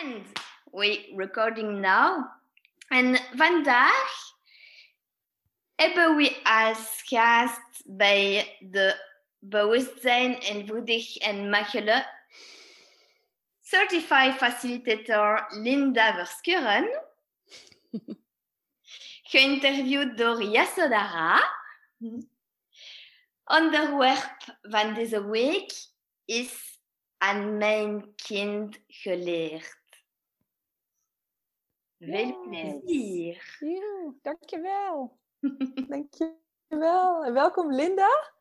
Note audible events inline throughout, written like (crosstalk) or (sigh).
And we recording now. En vandaag hebben we als gast bij de Bewustzijn eenvoudig en makkelijk Certified Facilitator Linda Verschuren, (laughs) geïnterviewd door Yasodara. Onderwerp van deze week is aan mijn kind geleerd. Veel plezier. Ja, dankjewel. (laughs) dankjewel. En welkom Linda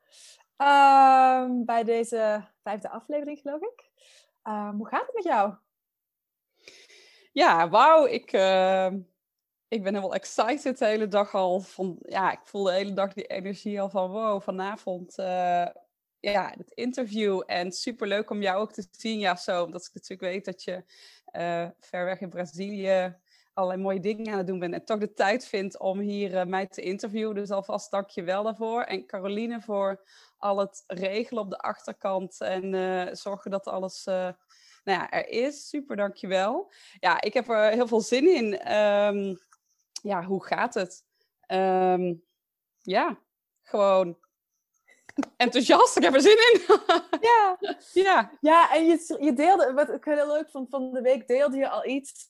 um, bij deze vijfde aflevering, geloof ik. Um, hoe gaat het met jou? Ja, wauw. Ik, uh, ik ben helemaal excited de hele dag al. Van, ja, ik voel de hele dag die energie al van wow, vanavond uh, ja, het interview. En super leuk om jou ook te zien, ja, zo. Omdat ik natuurlijk weet dat je uh, ver weg in Brazilië allerlei mooie dingen aan het doen bent. En toch de tijd vindt om hier uh, mij te interviewen. Dus alvast dank je wel daarvoor. En Caroline voor al het regelen op de achterkant. En uh, zorgen dat alles uh, nou ja, er is. Super, dank je wel. Ja, ik heb er heel veel zin in. Um, ja, hoe gaat het? Um, ja, gewoon enthousiast. Ik heb er zin in. (laughs) ja. ja. Ja, en je, je deelde, wat ik heel leuk vond van de week, deelde je al iets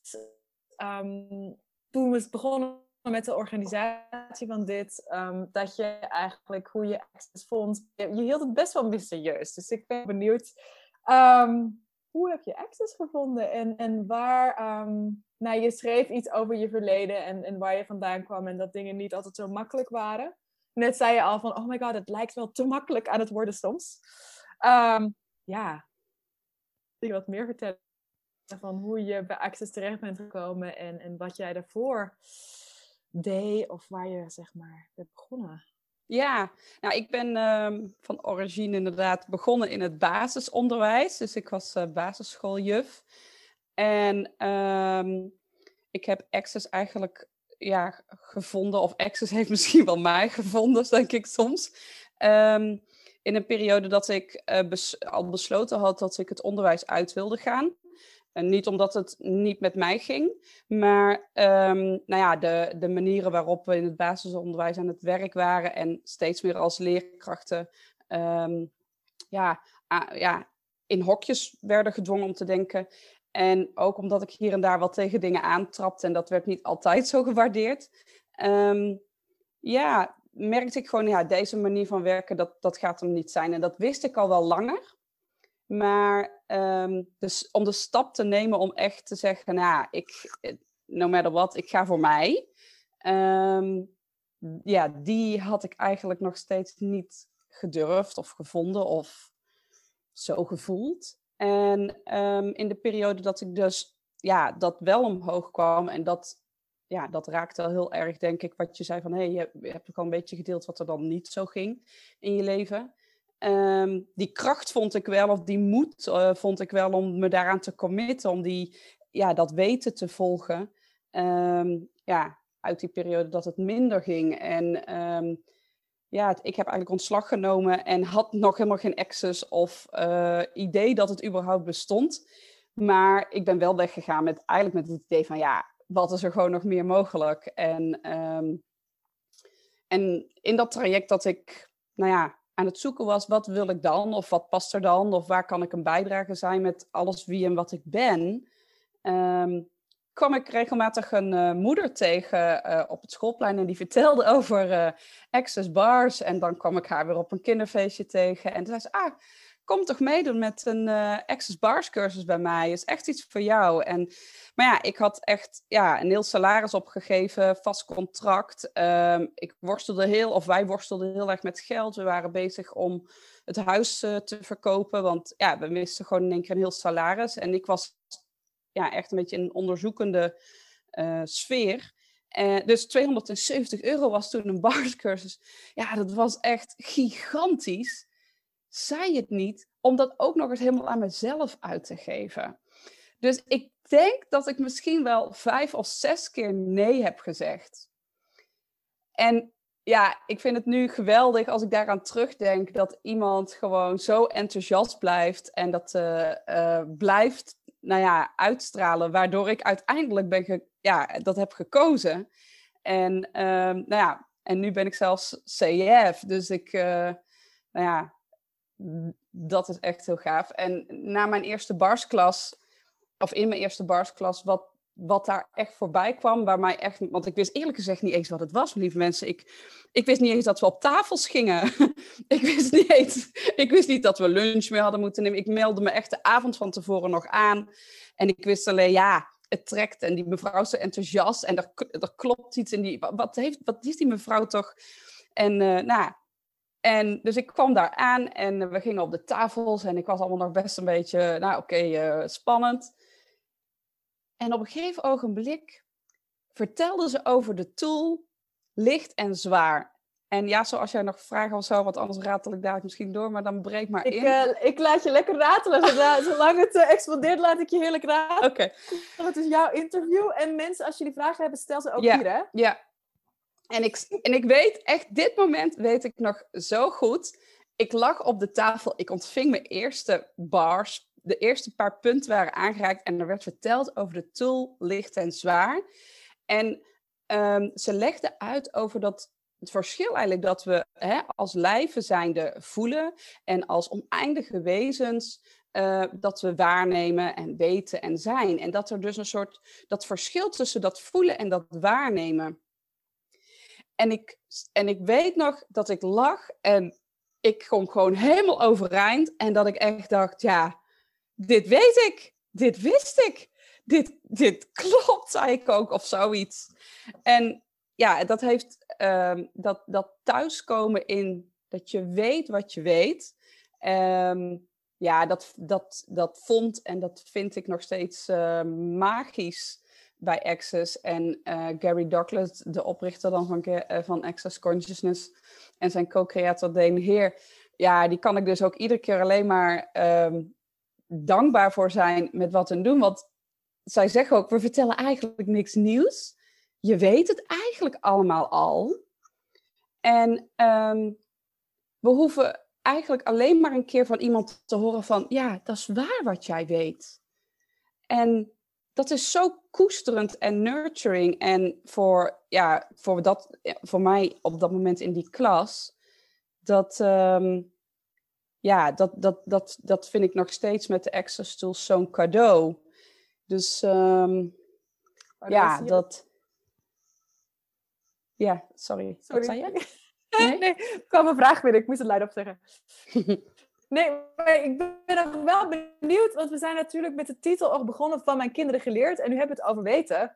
um, toen we begonnen met de organisatie van dit, um, dat je eigenlijk hoe je access vond, je, hield het best wel mysterieus. Dus ik ben benieuwd, um, hoe heb je access gevonden en, en waar, nou je schreef iets over je verleden en, en waar je vandaan kwam en dat dingen niet altijd zo makkelijk waren. Net zei je al van, oh my god, het lijkt wel te makkelijk aan het worden soms. ja, wil je wat meer vertellen? Van hoe je bij Access terecht bent gekomen en, en wat jij daarvoor deed of waar je zeg maar bent begonnen. Ja, nou ik ben um, van origine inderdaad begonnen in het basisonderwijs. Dus ik was uh, basisschooljuf. En um, ik heb Access eigenlijk ja, gevonden, of Access (laughs) heeft misschien wel mij gevonden, denk ik soms. Um, in een periode dat ik bes al besloten had dat ik het onderwijs uit wilde gaan. En niet omdat het niet met mij ging, maar um, nou ja, de, de manieren waarop we in het basisonderwijs aan het werk waren en steeds meer als leerkrachten um, ja, ja, in hokjes werden gedwongen om te denken. En ook omdat ik hier en daar wat tegen dingen aantrapte en dat werd niet altijd zo gewaardeerd. Um, ja, merkte ik gewoon, ja, deze manier van werken, dat, dat gaat hem niet zijn. En dat wist ik al wel langer. Maar um, dus om de stap te nemen om echt te zeggen, nou, ik, no matter what, ik ga voor mij. Um, ja, die had ik eigenlijk nog steeds niet gedurfd of gevonden of zo gevoeld. En um, in de periode dat ik dus ja, dat wel omhoog kwam en dat, ja, dat raakte wel heel erg, denk ik, wat je zei van, hé, hey, je hebt ook al een beetje gedeeld wat er dan niet zo ging in je leven. Um, die kracht vond ik wel, of die moed uh, vond ik wel om me daaraan te committen, om die, ja, dat weten te volgen. Um, ja, uit die periode dat het minder ging. En um, ja, ik heb eigenlijk ontslag genomen en had nog helemaal geen access of uh, idee dat het überhaupt bestond. Maar ik ben wel weggegaan met eigenlijk met het idee van ja, wat is er gewoon nog meer mogelijk? En, en in dat traject dat ik, nou ja, aan het zoeken was, wat wil ik dan? Of wat past er dan? Of waar kan ik een bijdrage zijn met alles wie en wat ik ben? Um, kwam ik regelmatig een uh, moeder tegen uh, op het schoolplein en die vertelde over uh, access bars. En dan kwam ik haar weer op een kinderfeestje tegen. En toen zei ze, ah, kom toch meedoen met een uh, Access Bars cursus bij mij. Is echt iets voor jou. En, maar ja, ik had echt ja, een heel salaris opgegeven, vast contract. Um, ik worstelde heel, of wij worstelden heel erg met geld. We waren bezig om het huis uh, te verkopen. Want ja, we misten gewoon in één keer een heel salaris. En ik was ja, echt een beetje in een onderzoekende uh, sfeer. Dus 270 euro was toen een (laughs) barscursus. Ja, dat was echt gigantisch zei het niet om dat ook nog eens helemaal aan mezelf uit te geven. Dus ik denk dat ik misschien wel vijf of zes keer nee heb gezegd. En ja, ik vind het nu geweldig als ik daaraan terugdenk dat iemand gewoon zo enthousiast blijft en dat uh, uh, blijft nou ja, uitstralen, waardoor ik uiteindelijk ben ja, dat heb gekozen. En, ehm, nou ja, en nu ben ik zelfs CF, dus ik, uh, nou ja, dat is echt heel gaaf. En na mijn eerste barsklas, of in mijn eerste barsklas, wat wat daar echt voorbij kwam, waar mij echt, want ik wist eerlijk gezegd niet eens wat het was, lieve mensen. Ik, ik wist niet eens dat we op tafels gingen. (laughs) ik, wist niet ik wist niet dat we lunch mee hadden moeten nemen. Ik meldde me echt de avond van tevoren nog aan. En ik wist alleen, ja, het trekt en die mevrouw is zo enthousiast en er, er klopt iets in die, wat, heeft, wat is die mevrouw toch? En uh, nou, en dus ik kwam daar aan en we gingen op de tafels en ik was allemaal nog best een beetje, nou oké, okay, uh, spannend. En op een gegeven ogenblik vertelde ze over de tool licht en zwaar. En ja, zoals jij nog vragen of zo, want anders ratel ik daar misschien door, maar dan breek maar ik, in. Uh, ik laat je lekker ratelen. Zolang het uh, explodeert, laat ik je heerlijk ratelen. Oké. Okay. Het is jouw interview. En mensen, als jullie vragen hebben, stel ze ook hier, hè? Ja. En ik, en ik weet, echt dit moment weet ik nog zo goed. Ik lag op de tafel, ik ontving mijn eerste bars, de eerste paar punten waren aangeraakt en er werd verteld over de tool licht en zwaar. En um, ze legde uit over dat het verschil eigenlijk dat we hè, als lijven zijnde voelen en als oneindige wezens uh, dat we waarnemen en weten en zijn. En dat er dus een soort, dat verschil tussen dat voelen en dat waarnemen. En ik, en ik weet nog dat ik lag en ik kom gewoon helemaal overeind en dat ik echt dacht, ja, dit weet ik, dit wist ik, dit, dit (laughs) klopt, zei ik ook, of zoiets. En ja, dat heeft um, dat, dat thuiskomen in dat je weet wat je weet. Um, ja, dat, dat, dat vond en dat vind ik nog steeds uh, magisch bij Access. En uh, Gary Douglas, de oprichter dan van, uh, van Access Consciousness en zijn co-creator Dane Heer, ja, die kan ik dus ook iedere keer alleen maar um, dankbaar voor zijn met wat we doen. Want zij zeggen ook, we vertellen eigenlijk niks nieuws. Je weet het eigenlijk allemaal al. En um, we hoeven eigenlijk alleen maar een keer van iemand te horen van, ja, dat is waar wat jij weet. En dat is zo koesterend en nurturing. En voor, ja, voor, dat, voor mij op dat moment in die klas, dat, um, ja, dat, dat, dat, dat vind ik nog steeds met de Access Tools zo'n cadeau. Dus um, ja, dat... Ja, sorry. sorry. Wat zei je? (laughs) Nee, nee er kwam een vraag binnen. Ik moest het luid op zeggen. (laughs) nee, maar ik ben nog wel benieuwd, want we zijn natuurlijk met de titel ook begonnen van Mijn Kinderen Geleerd. En nu hebben we het over weten.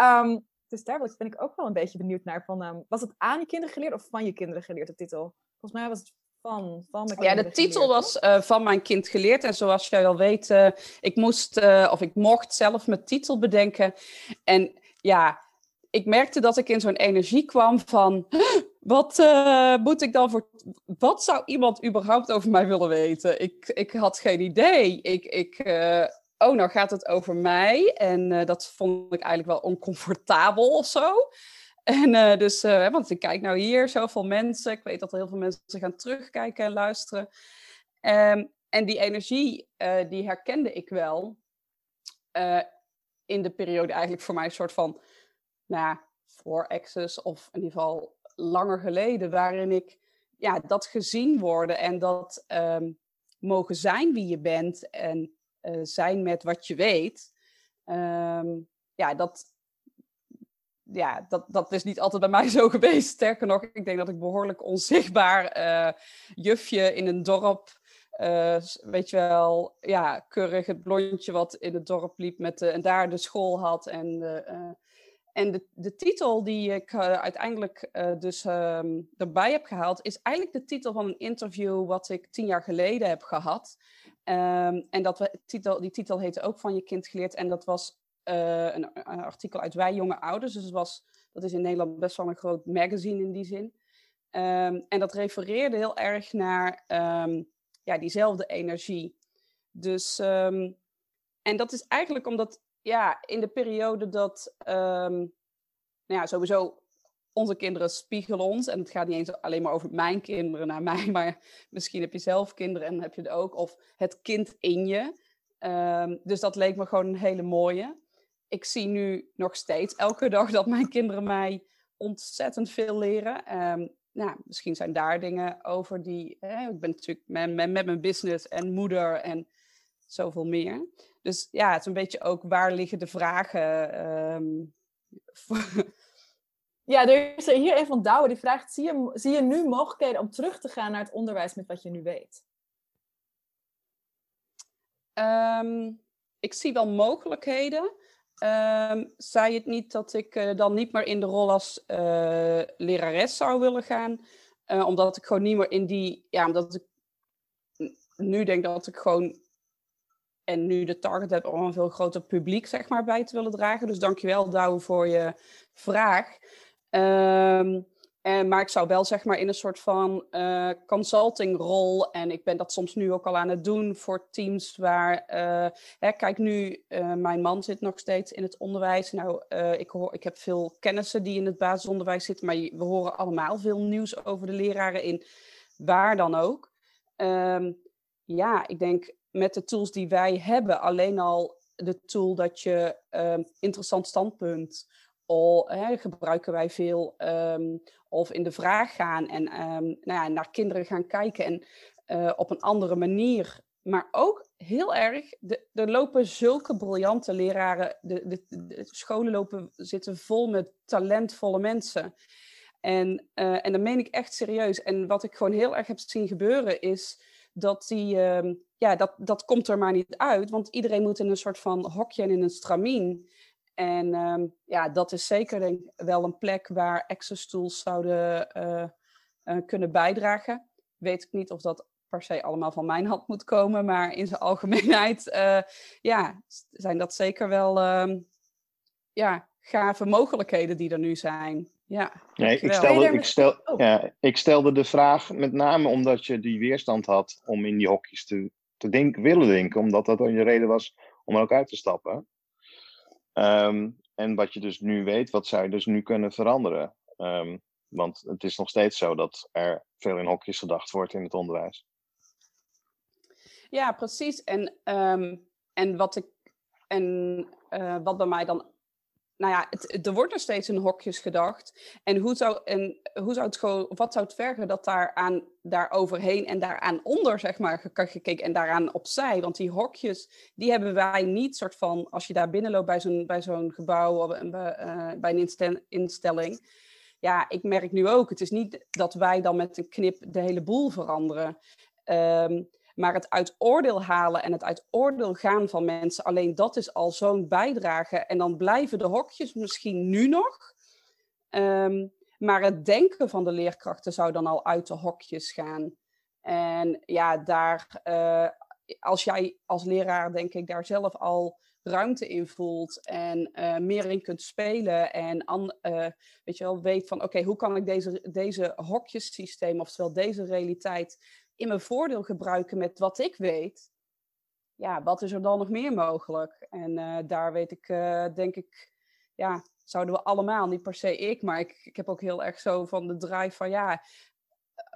Um, dus daar ben ik ook wel een beetje benieuwd naar. Van, um, was het aan je kinderen geleerd of van je kinderen geleerd, de titel? Volgens mij was het van, van mijn Ja, de titel was uh, van mijn kind geleerd. En zoals jij wel weet, uh, ik moest uh, of ik mocht zelf mijn titel bedenken. En ja, ik merkte dat ik in zo'n energie kwam van... Wat moet ik dan voor... Wat zou iemand überhaupt over mij willen weten? Ik, ik had geen idee. Ik... ik oh, nou gaat het over mij. En dat vond ik eigenlijk wel oncomfortabel of zo. En uh, dus, uh, want ik kijk nou hier, zoveel mensen. Ik weet dat er heel veel mensen gaan terugkijken en luisteren. Um, en die energie, uh, die herkende ik wel in de periode eigenlijk voor mij een soort van, nou voor Access of in ieder geval langer geleden, waarin ik ja, dat gezien worden en dat um, mogen zijn wie je bent en zijn met wat je weet. Um, ja, dat, ja, dat, dat is niet altijd bij mij zo (laughs) geweest. Sterker nog, ik denk dat ik behoorlijk onzichtbaar uh, jufje in een dorp, uh, weet je wel, ja, keurig het blondje wat in het dorp liep met de, en daar de school had. En, uh, en de, de titel die ik uiteindelijk dus um, erbij heb gehaald, is eigenlijk de titel van een interview wat ik tien jaar geleden heb gehad. Um, en dat we, titel, die titel heette ook Van je kind geleerd. En dat was uh, een, artikel uit Wij Jonge Ouders. Dus het was, dat is in Nederland best wel een groot magazine in die zin. Um, en dat refereerde heel erg naar ja, diezelfde energie. Dus, en dat is eigenlijk omdat ja, in de periode dat, nou ja, sowieso onze kinderen spiegelen ons. En het gaat niet eens alleen maar over mijn kinderen naar mij, (laughs) maar misschien heb je zelf kinderen en heb je het ook. Of het kind in je. Ehm, dus dat leek me gewoon een hele mooie. Ik zie nu nog steeds elke dag dat mijn kinderen mij ontzettend veel leren. Um, nou, misschien zijn daar dingen over die. ik ben natuurlijk met, met, met, mijn business en moeder en zoveel meer. Dus ja, het is een beetje ook waar liggen de vragen. Um, (laughs) ja, er is hier een van Douwe die vraagt: zie je, zie je nu mogelijkheden om terug te gaan naar het onderwijs met wat je nu weet? Um, ik zie wel mogelijkheden. Um, zei het niet dat ik uh, dan niet meer in de rol als uh, lerares zou willen gaan? Uh, omdat ik gewoon niet meer in die. Ja, omdat ik nu denk dat ik gewoon. En nu de target heb om een veel groter publiek zeg maar, bij te willen dragen. Dus dankjewel, Douwe, voor je vraag. Um, en, maar ik zou wel zeg maar in een soort van uh, consultingrol. En ik ben dat soms nu ook al aan het doen voor teams waar. Uh, hè, kijk, nu, uh, mijn man zit nog steeds in het onderwijs. Nou, ik, hoor, ik heb veel kennissen die in het basisonderwijs zitten. Maar we horen allemaal veel nieuws over de leraren in waar dan ook. Um, ja, ik denk met de tools die wij hebben, alleen al de tool dat je um, interessant standpunt hè, gebruiken wij veel um, of in de vraag gaan en um, nou ja, naar kinderen gaan kijken en uh, op een andere manier. Maar ook heel erg, de, er lopen zulke briljante leraren, de, de, scholen lopen, zitten vol met talentvolle mensen. En, uh, en dat meen ik echt serieus. En wat ik gewoon heel erg heb zien gebeuren is dat die, uh, ja, dat, dat komt er maar niet uit. Want iedereen moet in een soort van hokje en in een stramien. En um, ja, dat is zeker denk wel een plek waar access tools zouden uh, uh, kunnen bijdragen. Weet ik niet of dat per se allemaal van mijn hand moet komen, maar in zijn algemeenheid uh, (laughs) ja, zijn dat zeker wel um, ja, gave mogelijkheden die er nu zijn. Ja, nee, ik, stelde, ik, stel, oh. ja, ik stelde de vraag met name omdat je die weerstand had om in die hokjes te, te denken, willen denken, omdat dat dan je reden was om er ook uit te stappen. Um, en wat je dus nu weet, wat zou je dus nu kunnen veranderen? Um, want het is nog steeds zo dat er veel in hokjes gedacht wordt in het onderwijs. Ja, precies. En, um, en wat ik en uh, wat bij mij dan nou ja, het, er wordt nog steeds in hokjes gedacht. En hoe zou, en hoe zou het gewoon, wat zou het vergen dat daar, aan, daar overheen en daaraan onder, zeg maar, gekeken en daaraan opzij? Want die hokjes, die hebben wij niet soort van, als je daar binnenloopt bij zo'n, bij zo'n gebouw of uh, bij een instelling. Ja, ik merk nu ook, het is niet dat wij dan met een knip de hele boel veranderen. Um, maar het uit oordeel halen en het uit oordeel gaan van mensen, alleen dat is al zo'n bijdrage. En dan blijven de hokjes misschien nu nog. Um, maar het denken van de leerkrachten zou dan al uit de hokjes gaan. En ja, daar, uh, als jij als leraar, denk ik, daar zelf al ruimte in voelt en uh, meer in kunt spelen en an, uh, weet je wel, weet van oké, hoe kan ik deze, deze hokjesysteem, oftewel deze realiteit, in mijn voordeel gebruiken met wat ik weet, ja, wat is er dan nog meer mogelijk? En uh, daar weet ik, uh, denk ik, ja, zouden we allemaal, niet per se ik, maar ik, ik heb ook heel erg zo van de drive van ja,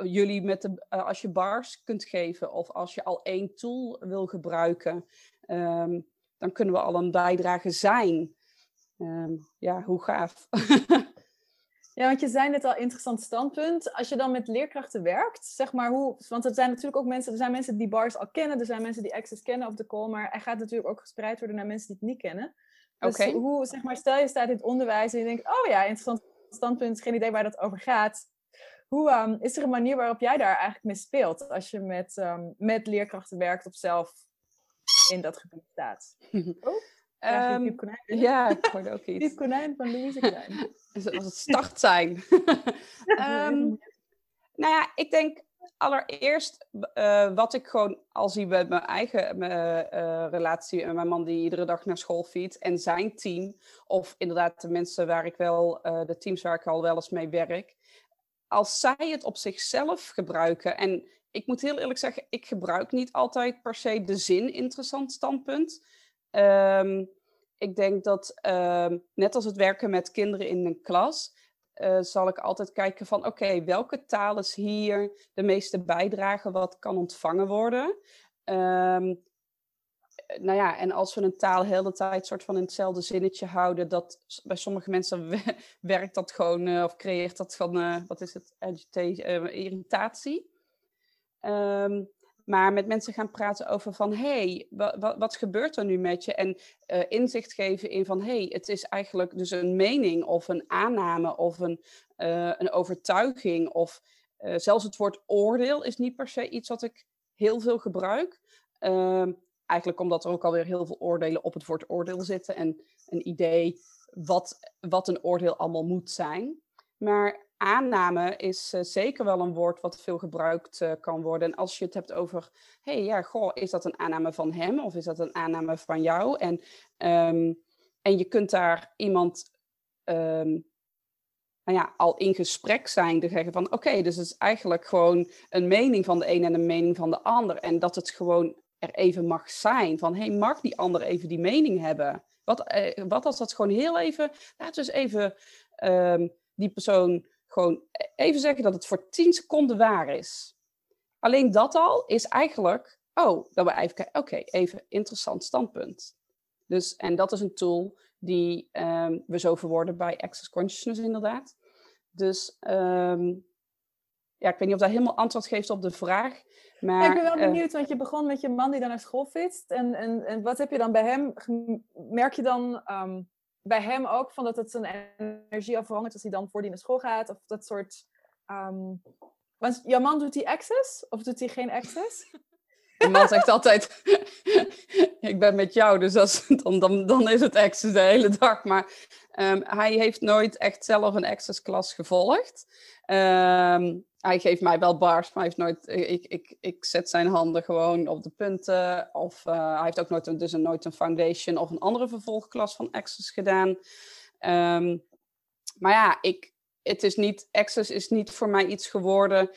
jullie met de, als je bars kunt geven of als je al één tool wil gebruiken, um, dan kunnen we al een bijdrage zijn. Um, ja, hoe gaaf. (laughs) Ja, want je zei net al interessant standpunt. Als je dan met leerkrachten werkt, zeg maar hoe. Want er zijn natuurlijk ook mensen, er zijn mensen die bars al kennen, er zijn mensen die Access kennen of de call, maar hij gaat natuurlijk ook gespreid worden naar mensen die het niet kennen. Dus okay. hoe, zeg maar, stel je staat in het onderwijs en je denkt, oh ja, interessant standpunt, geen idee waar dat over gaat. Hoe um, is er een manier waarop jij daar eigenlijk mee speelt als je met, um, met leerkrachten werkt of zelf in dat gebied staat? Oh? (laughs) Ja, um, ja, ik hoorde ook (laughs) iets. Piep Konijn van Louise Klein. (laughs) Dus als het start zijn. (laughs) um, nou ja, ik denk allereerst uh, wat ik gewoon al zie met mijn eigen uh, relatie en mijn man die iedere dag naar school fietst en zijn team, of inderdaad de mensen waar ik wel, uh, de teams waar ik al wel eens mee werk, als zij het op zichzelf gebruiken en ik moet heel eerlijk zeggen, ik gebruik niet altijd per se de zin interessant standpunt. Um, ik denk dat, um, net als het werken met kinderen in een klas, uh, zal ik altijd kijken van, oké, welke taal is hier de meeste bijdrage wat kan ontvangen worden? Um, nou ja, en als we een taal heel de tijd soort van in hetzelfde zinnetje houden, dat bij sommige mensen (laughs) werkt dat gewoon, uh, of creëert dat van, uh, wat is het, uh, irritatie. Um, maar met mensen gaan praten over van, hey, wat, gebeurt er nu met je? En inzicht geven in van, hey, het is eigenlijk dus een mening of een aanname of een, een overtuiging of zelfs het woord oordeel is niet per se iets wat ik heel veel gebruik. Uh, eigenlijk omdat er ook alweer heel veel oordelen op het woord oordeel zitten en een idee wat, wat een oordeel allemaal moet zijn. Maar aanname is uh, zeker wel een woord wat veel gebruikt uh, kan worden. En als je het hebt over, hey, ja, goh, is dat een aanname van hem of is dat een aanname van jou? En, um, en je kunt daar iemand um, nou ja, al in gesprek zijn, te zeggen van, oké, dus het is eigenlijk gewoon een mening van de een en een mening van de ander. En dat het gewoon er even mag zijn. Van, hey, mag die ander even die mening hebben? Wat, eh, wat als dat gewoon heel even, laten we eens even um, die persoon gewoon even zeggen dat het voor 10 seconden waar is. Alleen dat al is eigenlijk, oh, dat we even kijken, oké, even interessant standpunt. Dus, en dat is een tool die um, we zo verwoorden bij Access Consciousness inderdaad. Dus um, ja, ik weet niet of dat helemaal antwoord geeft op de vraag. Maar, ik ben wel benieuwd, uh, want je begon met je man die dan naar school fietst. En, en, en wat heb je dan bij hem, merk je dan um, bij hem ook van dat het zijn energie afhangt als hij dan voor die naar school gaat? Of dat soort... Um, want jouw man doet hij access of doet hij geen access? (laughs) Mijn man zegt altijd, (laughs) ik ben met jou, dus dan, dan, dan is het access de hele dag. Maar um, hij heeft nooit echt zelf een access klas gevolgd. Um, hij geeft mij wel bars, maar hij heeft nooit, ik, ik, ik zet zijn handen gewoon op de punten. Of uh, hij heeft ook nooit een, dus een, nooit een foundation of een andere vervolgklas van access gedaan. Um, maar ja, ik, het is niet, access is niet voor mij iets geworden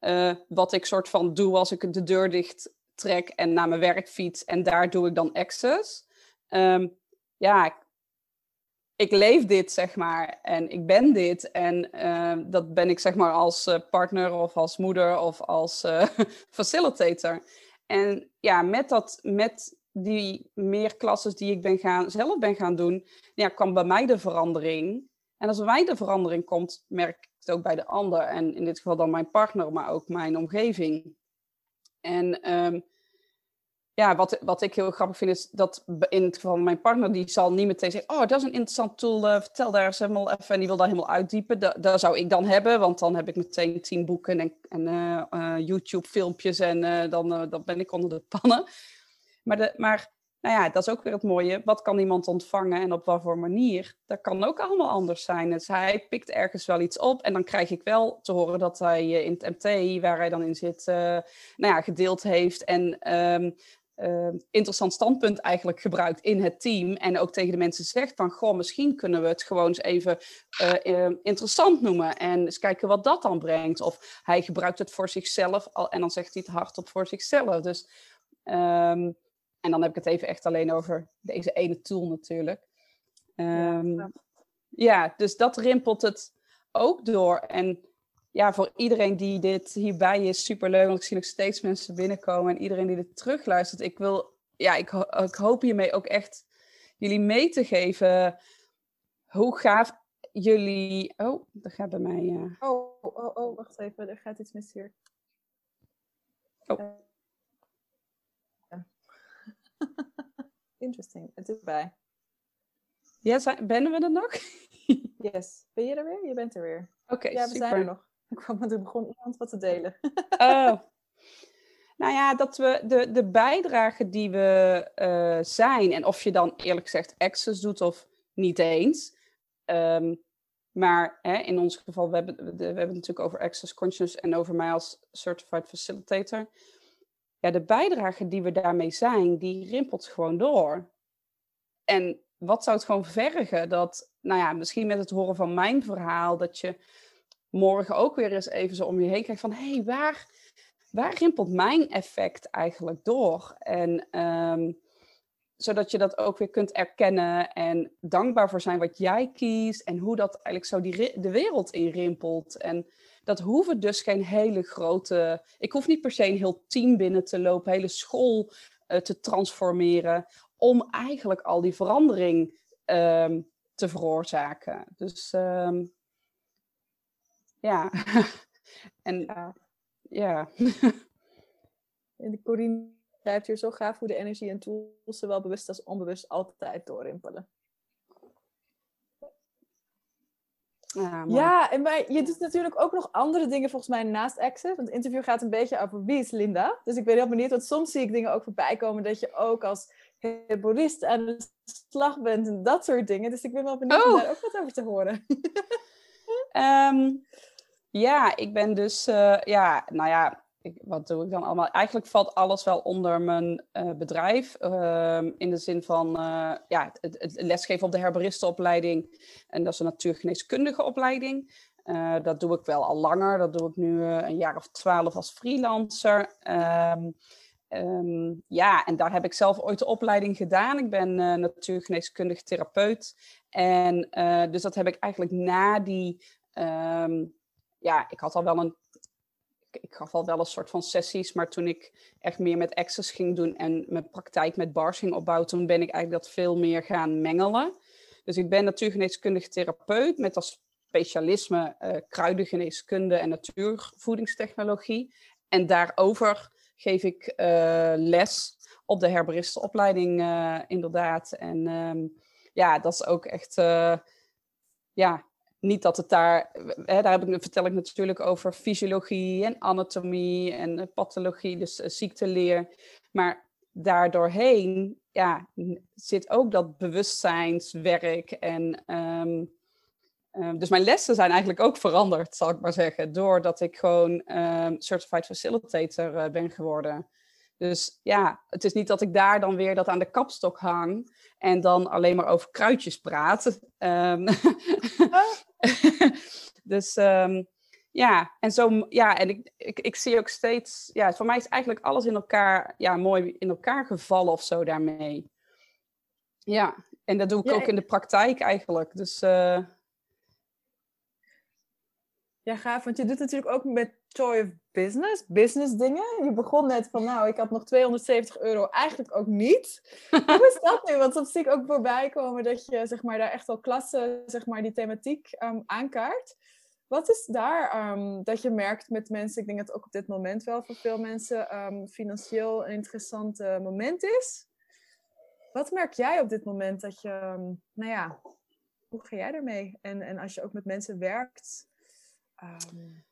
uh, wat ik soort van doe als ik de deur dicht trek en naar mijn werk fiets en daar doe ik dan access. Um, ja, ik leef dit, zeg maar, en ik ben dit. En uh, dat ben ik, zeg maar, als uh, partner of als moeder of als uh, (laughs) facilitator. En ja, met, dat, met die meer klasses die ik ben gaan, zelf ben gaan doen, ja, kwam bij mij de verandering. En als bij mij de verandering komt, merk ik het ook bij de ander. En in dit geval dan mijn partner, maar ook mijn omgeving. En um, ja, wat, wat ik heel grappig vind is dat in het geval van mijn partner, die zal niet meteen zeggen, oh, dat is een interessant tool, uh, vertel daar eens helemaal even. En die wil daar helemaal uitdiepen. Dat, dat zou ik dan hebben, want dan heb ik meteen tien boeken en, en uh, uh, YouTube-filmpjes en dan, dan ben ik onder de pannen. Maar, de, maar nou ja, dat is ook weer het mooie. Wat kan iemand ontvangen en op wat voor manier? Dat kan ook allemaal anders zijn. Dus hij pikt ergens wel iets op en dan krijg ik wel te horen dat hij in het MT, waar hij dan in zit, nou ja, gedeeld heeft en um, uh, interessant standpunt eigenlijk gebruikt in het team. En ook tegen de mensen zegt van, goh, misschien kunnen we het gewoon eens even uh, interessant noemen. En eens kijken wat dat dan brengt. Of hij gebruikt het voor zichzelf al, en dan zegt hij het hardop voor zichzelf. Dus, en dan heb ik het even echt alleen over deze ene tool natuurlijk. Um, ja, ja, dus dat rimpelt het ook door. En ja, voor iedereen die dit hierbij is, superleuk. Want ik zie nog steeds mensen binnenkomen. En iedereen die dit terugluistert. Ik wil, ja, ik, ik hoop hiermee ook echt jullie mee te geven hoe gaaf jullie... Oh, dat gaat bij mij... Uh... Oh, oh, oh, wacht even. Er gaat iets mis hier. Oh. Interesting. Het is bij. Ja, zijn, ben we er nog? (laughs) yes. Ben je er weer? Je bent er weer. Oké, okay, Ja, we super. zijn er nog. Ik kwam toen begon iemand wat te delen. (laughs) oh. Nou ja, dat we de, de bijdrage die we uh, zijn, en of je dan eerlijk gezegd access doet of niet eens. Um, maar hè, in ons geval, we hebben, we hebben het natuurlijk over access consciousness en over mij als certified facilitator. Ja, de bijdrage die we daarmee zijn, die rimpelt gewoon door. En wat zou het gewoon vergen dat, nou ja, misschien met het horen van mijn verhaal, dat je morgen ook weer eens even zo om je heen kijkt van hé, hey, waar, waar rimpelt mijn effect eigenlijk door? En um, zodat je dat ook weer kunt erkennen en dankbaar voor zijn wat jij kiest en hoe dat eigenlijk zo die, de wereld inrimpelt. En dat hoeven dus geen hele grote. Ik hoef niet per se een heel team binnen te lopen, hele school te transformeren om eigenlijk al die verandering ehm, te veroorzaken. Dus ehm, ja. (laughs) en ja. ja. en de Corine schrijft hier zo gaaf hoe de energie en tools zowel bewust als onbewust altijd doorimpelen. Ja, ja, en maar je doet natuurlijk ook nog andere dingen volgens mij naast Access. Want het interview gaat een beetje over wie is Linda. Dus ik ben heel benieuwd, want soms zie ik dingen ook voorbij komen dat je ook als herborist aan de slag bent en dat soort dingen. Dus ik ben wel benieuwd om oh. daar ook wat over te horen. Ehm, ja, ik ben dus, uh, ja, nou ja, wat doe ik dan allemaal? Eigenlijk valt alles wel onder mijn uh, bedrijf. Uh, in de zin van uh, ja, het, het, lesgeven op de herbaristenopleiding. En dat is een natuurgeneeskundige opleiding. dat doe ik wel al langer. Dat doe ik nu een jaar of twaalf als freelancer. Um, um, ja, en daar heb ik zelf ooit de opleiding gedaan. Ik ben natuurgeneeskundig therapeut. En dus dat heb ik eigenlijk na die... Ja, ik had al wel een ik gaf al wel een soort van sessies, maar toen ik echt meer met access ging doen en mijn praktijk met bars ging opbouwen, toen ben ik eigenlijk dat veel meer gaan mengelen. Dus ik ben natuurgeneeskundig therapeut met als specialisme uh, kruidengeneeskunde en natuurvoedingstechnologie. En daarover geef ik uh, les op de herbaristenopleiding uh, inderdaad. En um, ja, dat is ook echt ja, niet dat het daar, hè, daar heb ik, vertel ik natuurlijk over fysiologie en anatomie en eh, pathologie, dus uh, ziekteleer. Maar daardoorheen ja, zit ook dat bewustzijnswerk. En, um, dus mijn lessen zijn eigenlijk ook veranderd, zal ik maar zeggen, doordat ik gewoon um, certified facilitator uh, ben geworden. Dus ja, het is niet dat ik daar dan weer dat aan de kapstok hang en dan alleen maar over kruidjes praat. Um, (laughs) dus um, ja, en zo, ja, en ik, ik, ik zie ook steeds, ja, voor mij is eigenlijk alles in elkaar, ja, mooi in elkaar gevallen of zo daarmee. Ja, en dat doe ik ook in de praktijk eigenlijk. Dus uh, ja, gaaf. Want je doet natuurlijk ook met Joy of Business, business dingen. Je begon net van, nou, ik had nog 270 euro, eigenlijk ook niet. (laughs) Hoe is dat nu? Want soms zie ik ook voorbij komen dat je zeg maar, daar echt wel klasse, zeg maar, die thematiek um, aankaart. Wat is daar um, dat je merkt met mensen, ik denk dat het ook op dit moment wel voor veel mensen um, financieel een interessant uh, moment is. Wat merk jij op dit moment dat je, nou ja, hoe ga jij ermee? En, en als je ook met mensen werkt, Um...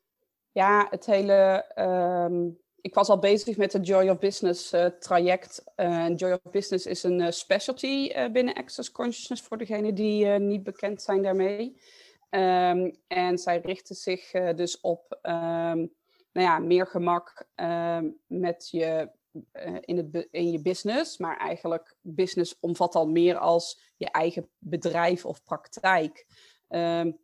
Ja, het hele. Um, ik was al bezig met het Joy of Business uh, traject. Uh, Joy of Business is een uh, specialty binnen Access Consciousness voor degenen die niet bekend zijn daarmee. Um, en zij richten zich dus op nou ja, meer gemak met je in, het, in je business. Maar eigenlijk business omvat al meer als je eigen bedrijf of praktijk.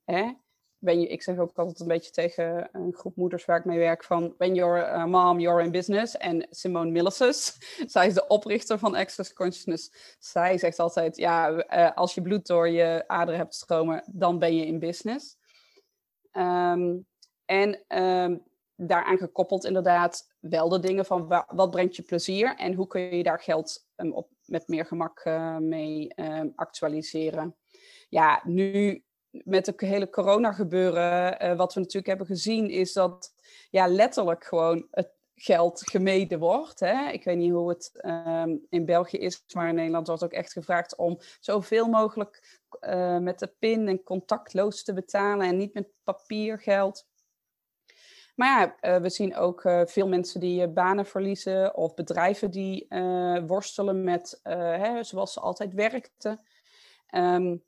Hè? Ik zeg ook altijd een beetje tegen een groep moeders waar ik mee werk van when you're mom, you're in business. En Simone Millicis, (laughs) zij is de oprichter van Access Consciousness. Zij zegt altijd, ja, uh, als je bloed door je aderen hebt stromen, dan ben je in business. Um, en um, daaraan gekoppeld inderdaad wel de dingen van wat brengt je plezier en hoe kun je daar geld um, op, met meer gemak uh, mee actualiseren. Ja, nu met het hele corona gebeuren, uh, wat we natuurlijk hebben gezien, is dat ja, letterlijk gewoon het geld gemeden wordt. Hè? Ik weet niet hoe het um, in België is, maar in Nederland wordt ook echt gevraagd om zoveel mogelijk uh, met de pin en contactloos te betalen en niet met papiergeld. Maar ja, uh, we zien ook veel mensen die banen verliezen of bedrijven die worstelen met hè, zoals ze altijd werkten. Um,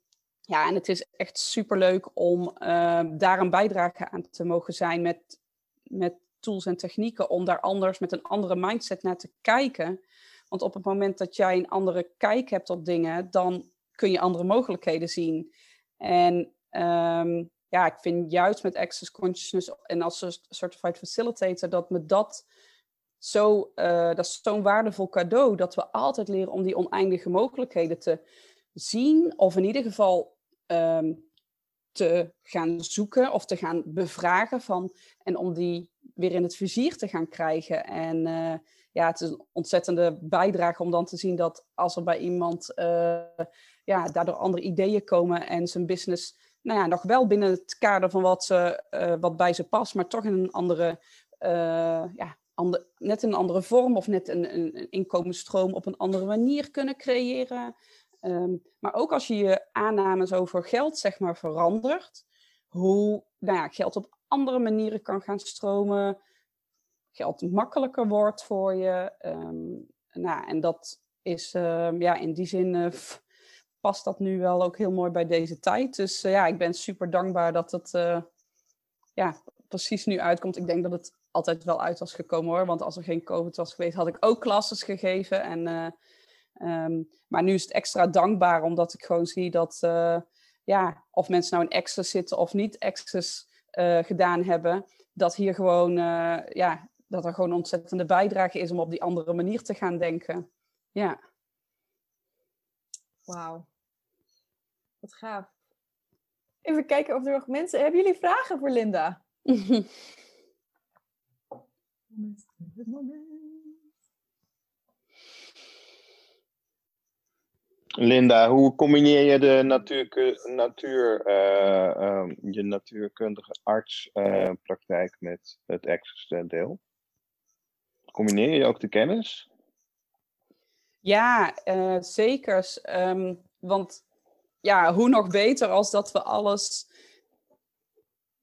ja, en het is echt superleuk om uh, daar een bijdrage aan te mogen zijn met, met tools en technieken, om daar anders met een andere mindset naar te kijken. Want op het moment dat jij een andere kijk hebt op dingen, dan kun je andere mogelijkheden zien. En um, ja, ik vind juist met Access Consciousness en als Certified Facilitator dat me dat zo, uh, dat is zo'n waardevol cadeau, dat we altijd leren om die oneindige mogelijkheden te zien, of in ieder geval um, te gaan zoeken of te gaan bevragen van, en om die weer in het vizier te gaan krijgen. En uh, ja, het is een ontzettende bijdrage om dan te zien dat als er bij iemand uh, ja, daardoor andere ideeën komen en zijn business nou ja, nog wel binnen het kader van wat, ze, uh, wat bij ze past, maar toch in een andere, ja, ander, net een andere vorm of net een, een, inkomensstroom op een andere manier kunnen creëren. Um, maar ook als je je aannames over geld zeg maar verandert, hoe nou ja, geld op andere manieren kan gaan stromen, geld makkelijker wordt voor je. Um, nou, en dat is um, ja, in die zin uh, past dat nu wel ook heel mooi bij deze tijd. Dus uh, ja, ik ben super dankbaar dat het uh, ja, precies nu uitkomt. Ik denk dat het altijd wel uit was gekomen hoor. Want als er geen COVID was geweest, had ik ook klasses gegeven. En, um, maar nu is het extra dankbaar omdat ik gewoon zie dat ja, of mensen nou in Access zitten of niet Access gedaan hebben. Dat hier gewoon ja, dat er gewoon een ontzettende bijdrage is om op die andere manier te gaan denken. Ja. Wauw. Wat gaaf. Even kijken of er nog mensen... Hebben jullie vragen voor Linda? (laughs) Linda, hoe combineer je de natuur, natuur, uh, uh, je natuurkundige artspraktijk uh, met het access deel? Combineer je ook de kennis? Ja, uh, zeker. Um, want ja, hoe nog beter als dat we alles.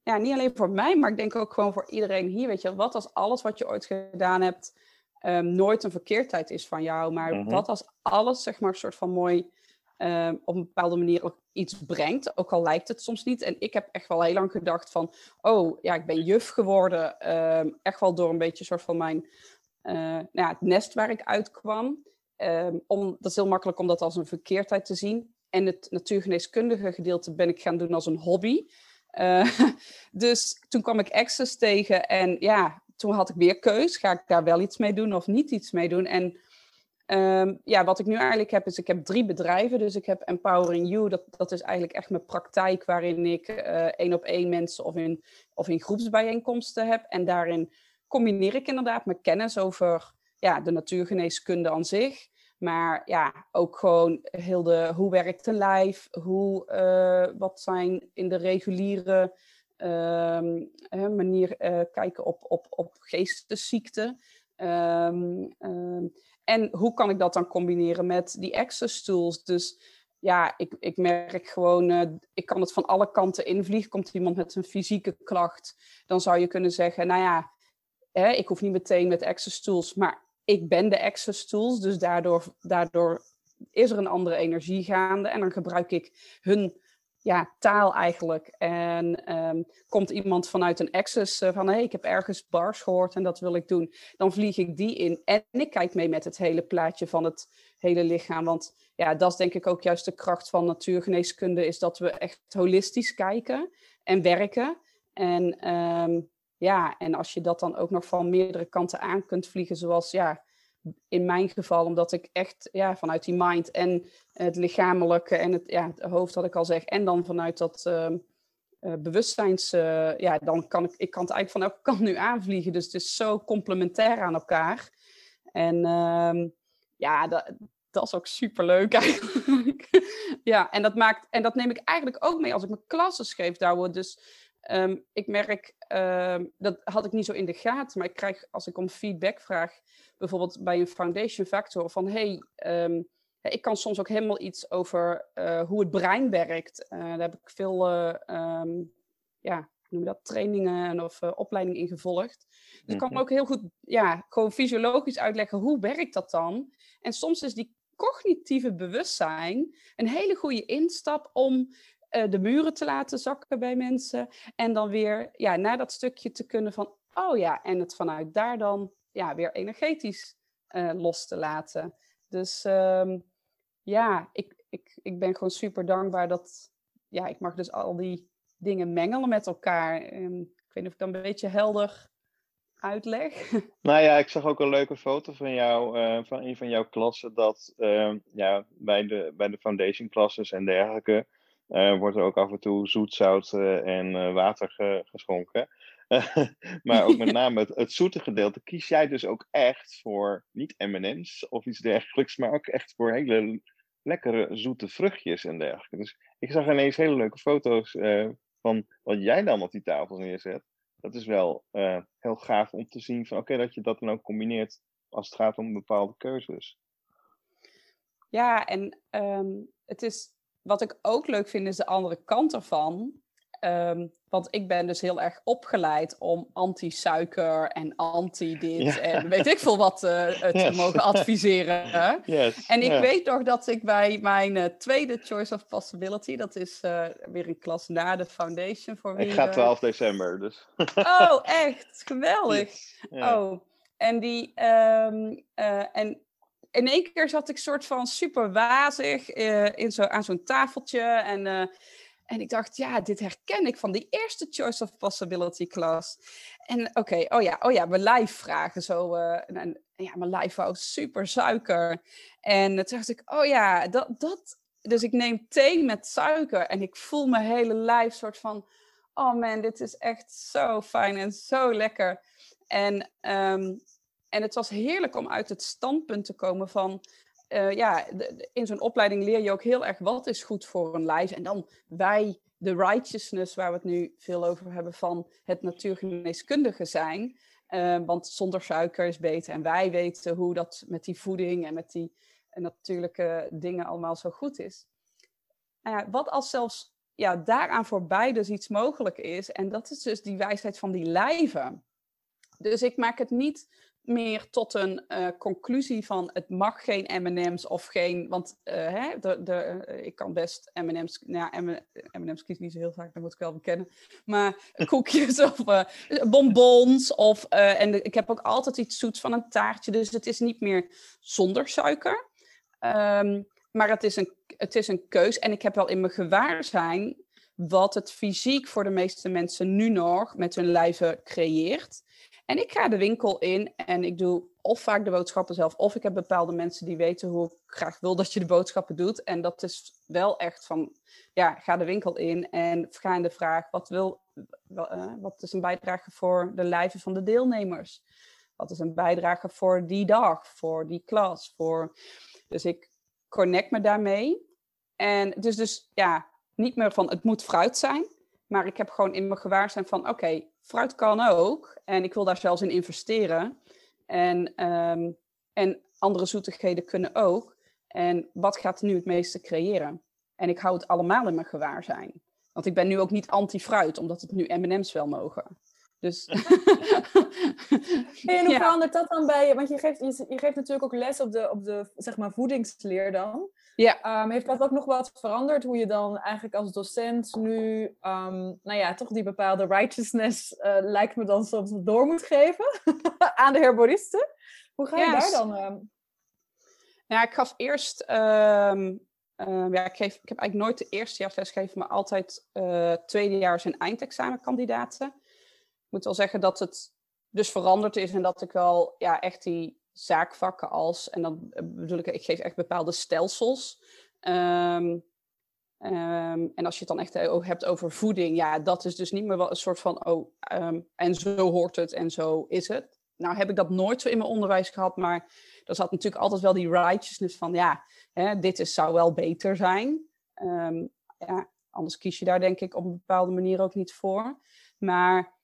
Ja, niet alleen voor mij, maar ik denk ook gewoon voor iedereen hier. Weet je, wat als alles wat je ooit gedaan hebt. Um, nooit een verkeerdheid is van jou, maar mm -hmm. wat als alles, zeg maar, een soort van mooi um, op een bepaalde manier iets brengt, ook al lijkt het soms niet. En ik heb echt wel heel lang gedacht van, oh ja, ik ben juf geworden, um, echt wel door een beetje soort van mijn uh, nou ja, het nest waar ik uitkwam. Om, dat is heel makkelijk om dat als een verkeerdheid te zien. En het natuurgeneeskundige gedeelte ben ik gaan doen als een hobby. Uh, (laughs) dus toen kwam ik Access tegen en ja, toen had ik weer keus. Ga ik daar wel iets mee doen of niet iets mee doen? En um, ja, wat ik nu eigenlijk heb, is ik heb drie bedrijven. Dus ik heb Empowering You, dat, dat is eigenlijk echt mijn praktijk waarin ik uh, één op één mensen of in, of in groepsbijeenkomsten heb. En daarin combineer ik inderdaad mijn kennis over ja, de natuurgeneeskunde aan zich. Maar ja, ook gewoon heel de hoe werkt een lijf? Hoe, uh, wat zijn in de reguliere manier uh, kijken op, op, op? Um, um, en hoe kan ik dat dan combineren met die access tools? Dus ja, ik, ik merk gewoon, uh, ik kan het van alle kanten invliegen. Komt iemand met een fysieke klacht, dan zou je kunnen zeggen, nou ja, hè, ik hoef niet meteen met access tools, maar ik ben de access tools, dus daardoor, daardoor is er een andere energie gaande en dan gebruik ik hun ja, taal eigenlijk. En um, komt iemand vanuit een access uh, van hé, ik heb ergens bars gehoord en dat wil ik doen, dan vlieg ik die in. En ik kijk mee met het hele plaatje van het hele lichaam. Want ja, dat is denk ik ook juist de kracht van natuurgeneeskunde, is dat we echt holistisch kijken en werken. En um, ja, en als je dat dan ook nog van meerdere kanten aan kunt vliegen, zoals ja, in mijn geval, omdat ik echt ja, vanuit die mind en het lichamelijke en het, ja, het hoofd, wat ik al zeg, en dan vanuit dat uh, uh, bewustzijns, uh, ja, dan kan ik, ik kan het eigenlijk van elke (laughs) kant nu aanvliegen. Dus het is zo complementair aan elkaar. En ehm, ja, dat, dat is ook super leuk (laughs) eigenlijk. ja, en dat maakt, en dat neem ik eigenlijk ook mee als ik mijn klassen geef, daar Dus Um, ik merk, um, dat had ik niet zo in de gaten, maar ik krijg als ik om feedback vraag, bijvoorbeeld bij een foundation factor, van hey, um, ik kan soms ook helemaal iets over uh, hoe het brein werkt. Uh, daar heb ik veel, uh, ja, noem dat, trainingen of opleidingen in gevolgd. Dus ik kan mhm. ook heel goed, ja, gewoon fysiologisch uitleggen hoe werkt dat dan. En soms is die cognitieve bewustzijn een hele goede instap om uh, de muren te laten zakken bij mensen. En dan weer ja, naar dat stukje te kunnen van, oh ja, en het vanuit daar dan ja, weer energetisch uh, los te laten. Dus um, ja, ik, ik, ik ben gewoon super dankbaar dat ja, ik mag dus al die dingen mengelen met elkaar. En ik weet niet of ik dan een beetje helder uitleg. (laughs) Nou ja, ik zag ook een leuke foto van jou, uh, van een van jouw klassen, dat uh, ja, bij, de, bij de foundation classes en dergelijke, uh, wordt er ook af en toe zoet, zout uh, en uh, water ge geschonken. (laughs) maar ook met (laughs) name het, het zoete gedeelte kies jij dus ook echt voor niet M&M's of iets dergelijks, maar ook echt voor hele lekkere zoete vruchtjes en dergelijke. Dus ik zag ineens hele leuke foto's uh, van wat jij dan op die tafel neerzet. Dat is wel uh, heel gaaf om te zien van oké, dat je dat dan ook combineert als het gaat om bepaalde keuzes. Ja, en um, het is, wat ik ook leuk vind, is de andere kant ervan. Um, want ik ben dus heel erg opgeleid om anti-suiker en anti-dit en weet ik veel wat uh, te mogen adviseren. (laughs) Yes. En ik weet nog dat ik bij mijn uh, tweede Choice of Possibility, dat is uh, weer een klas na de Foundation voor wie... Ik ga 12 december, dus... (laughs) oh, echt? Geweldig. Oh, en die... Um, en in één keer zat ik soort van super wazig in zo, aan zo'n tafeltje en... En ik dacht, ja, dit herken ik van die eerste Choice of Possibility klas. En oké, oh ja, oh ja, mijn lijf vragen zo. Uh, en, ja, mijn lijf wou super suiker. En toen dacht ik, oh ja, dat, dat. Dus ik neem thee met suiker en ik voel mijn hele lijf soort van, oh man, dit is echt zo fijn en zo lekker. En, um, en het was heerlijk om uit het standpunt te komen van, uh, ja, in zo'n opleiding leer je ook heel erg wat is goed voor een lijf. En dan wij, de righteousness, waar we het nu veel over hebben, van het natuurgeneeskundige zijn. Uh, want zonder suiker is beter. En wij weten hoe dat met die voeding en met die natuurlijke dingen allemaal zo goed is. Uh, wat als zelfs ja, daaraan voorbij dus iets mogelijk is. En dat is dus die wijsheid van die lijven. Dus ik maak het niet meer tot een uh, conclusie van het mag geen M&M's of geen, want uh, hè, de, de, uh, ik kan best M&M's, nou M&M's kies niet zo heel vaak, dat moet ik wel bekennen, maar (laughs) koekjes of bonbons of, en de, ik heb ook altijd iets zoets van een taartje, dus het is niet meer zonder suiker, um, maar het is, een, het is een keus en ik heb wel in mijn gewaarzijn wat het fysiek voor de meeste mensen nu nog met hun lijven creëert. En ik ga de winkel in en ik doe of vaak de boodschappen zelf, of ik heb bepaalde mensen die weten hoe ik graag wil dat je de boodschappen doet. En dat is wel echt van, ja, ga de winkel in en ga in de vraag, wat, wil, uh, wat is een bijdrage voor de lijven van de deelnemers? Wat is een bijdrage voor die dag, voor die klas? Voor... Dus ik connect me daarmee. En het is dus ja, niet meer van het moet fruit zijn, maar ik heb gewoon in mijn gewaarzijn van oké, okay, fruit kan ook. En ik wil daar zelfs in investeren. En, um, en andere zoetigheden kunnen ook. En wat gaat nu het meeste creëren? En ik hou het allemaal in mijn gewaarzijn. Want ik ben nu ook niet anti-fruit, omdat het nu M&M's wel mogen. Dus... (laughs) hey, en hoe ja. verandert dat dan bij je? Want je geeft, je, je, geeft natuurlijk ook les op de, op de zeg maar, voedingsleer dan. Ja. Um, heeft dat ook nog wat veranderd? Hoe je dan eigenlijk als docent nu, um, nou ja, toch die bepaalde righteousness uh, lijkt me dan soms door moet geven (laughs) aan de herboristen? Hoe ga je yes. daar dan? Um... Ja, ik gaf eerst, ja, ik, geef, ik heb eigenlijk nooit de eerstejaarsles gegeven, maar altijd uh, tweedejaars en eindexamenkandidaten. Ik moet wel zeggen dat het dus veranderd is en dat ik wel ja, echt die zaakvakken als, en dan bedoel ik, ik geef echt bepaalde stelsels. Um, um, en als je het dan echt hebt over voeding, ja, dat is dus niet meer wel een soort van, oh, um, en zo hoort het en zo is het. Nou heb ik dat nooit zo in mijn onderwijs gehad, maar er zat natuurlijk altijd wel die righteousness van, ja, hè, dit is, zou wel beter zijn. ja, anders kies je daar denk ik op een bepaalde manier ook niet voor. Maar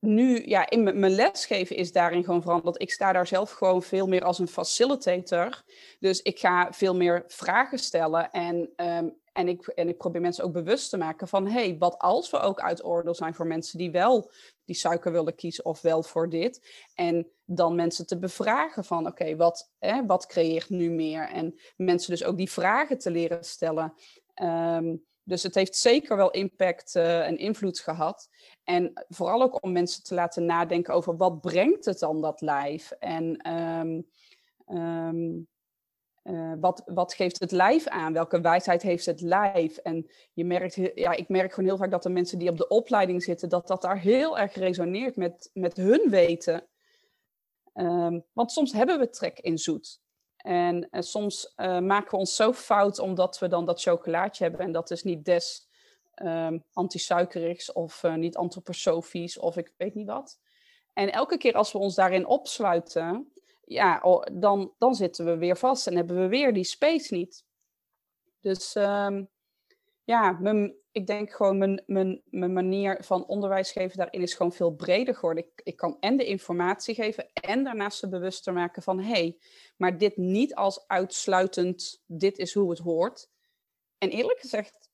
nu, ja, in mijn lesgeven is daarin gewoon veranderd. Ik sta daar zelf gewoon veel meer als een facilitator. Dus ik ga veel meer vragen stellen en, um, en, ik, en ik probeer mensen ook bewust te maken van... hey, wat als we ook uit oordeel zijn voor mensen die wel die suiker willen kiezen of wel voor dit. En dan mensen te bevragen van oké, wat, wat creëert nu meer? En mensen dus ook die vragen te leren stellen. Um, dus het heeft zeker wel impact uh, en invloed gehad. En vooral ook om mensen te laten nadenken over wat brengt het dan dat lijf? En um, um, uh, wat, wat geeft het lijf aan? Welke wijsheid heeft het lijf? En je merkt, ja, ik merk gewoon heel vaak dat de mensen die op de opleiding zitten, dat dat daar heel erg resoneert met, met hun weten. Um, want soms hebben we trek in zoet. En, en soms uh, maken we ons zo fout omdat we dan dat chocolaatje hebben en dat is niet des um, anti-suikerigs of uh, niet antroposofisch of ik weet niet wat. En elke keer als we ons daarin opsluiten, ja, dan, dan zitten we weer vast en hebben we weer die space niet. Dus um, ja, ik denk gewoon mijn, mijn, mijn manier van onderwijs geven daarin is gewoon veel breder geworden. Ik, ik kan en de informatie geven en daarnaast ze bewuster maken van hé, hey, maar dit niet als uitsluitend, dit is hoe het hoort. En eerlijk gezegd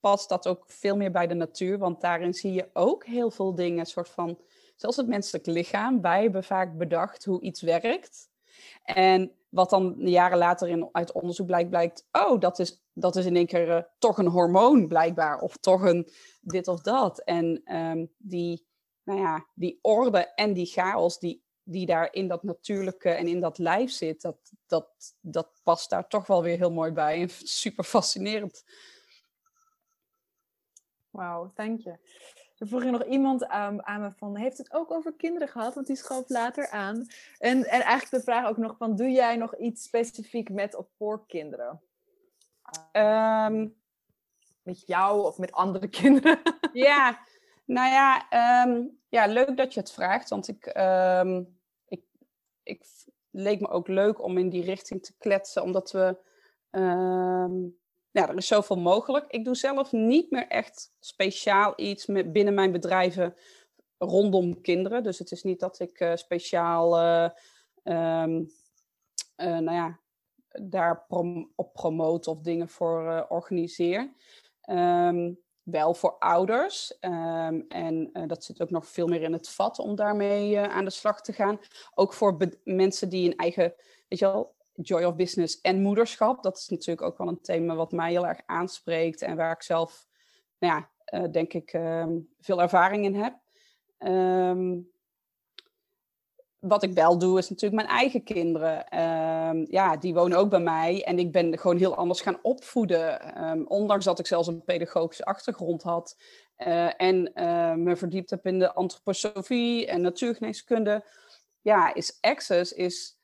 past dat ook veel meer bij de natuur, want daarin zie je ook heel veel dingen, soort van, zelfs het menselijk lichaam, wij hebben vaak bedacht hoe iets werkt. En wat dan jaren later in, uit onderzoek blijkt, blijkt, oh, dat is, dat is in één keer uh, toch een hormoon blijkbaar, of toch een dit of dat. En um, die, nou ja, die orde en die chaos die, die daar in dat natuurlijke en in dat lijf zit, dat, dat, dat past daar toch wel weer heel mooi bij en (laughs) super fascinerend. Wauw, dank je. Er vroeg nog iemand aan, aan, me van, heeft het ook over kinderen gehad? Want die schoof later aan. En, en eigenlijk de vraag ook nog van, doe jij nog iets specifiek met of voor kinderen? Um, met jou of met andere (laughs) kinderen? ja, nou ja, um, ja, leuk dat je het vraagt. Want ik, um, ik, ik leek me ook leuk om in die richting te kletsen. Omdat we ja, er is zoveel mogelijk. Ik doe zelf niet meer echt speciaal iets met, binnen mijn bedrijven rondom kinderen. Dus het is niet dat ik uh, speciaal uh, nou ja, daar op promote of dingen voor organiseer. Um, wel voor ouders. Um, en dat zit ook nog veel meer in het vat om daarmee aan de slag te gaan. Ook voor mensen die een eigen, weet je wel, joy of business en moederschap. Dat is natuurlijk ook wel een thema wat mij heel erg aanspreekt en waar ik zelf, nou ja, uh, denk ik, uh, veel ervaring in heb. Um, wat ik wel doe, is natuurlijk mijn eigen kinderen. Um, ja, die wonen ook bij mij. En ik ben gewoon heel anders gaan opvoeden. Ondanks dat ik zelfs een pedagogische achtergrond had. Uh, en uh, me verdiept heb in de antroposofie en natuurgeneeskunde. Ja, is Access is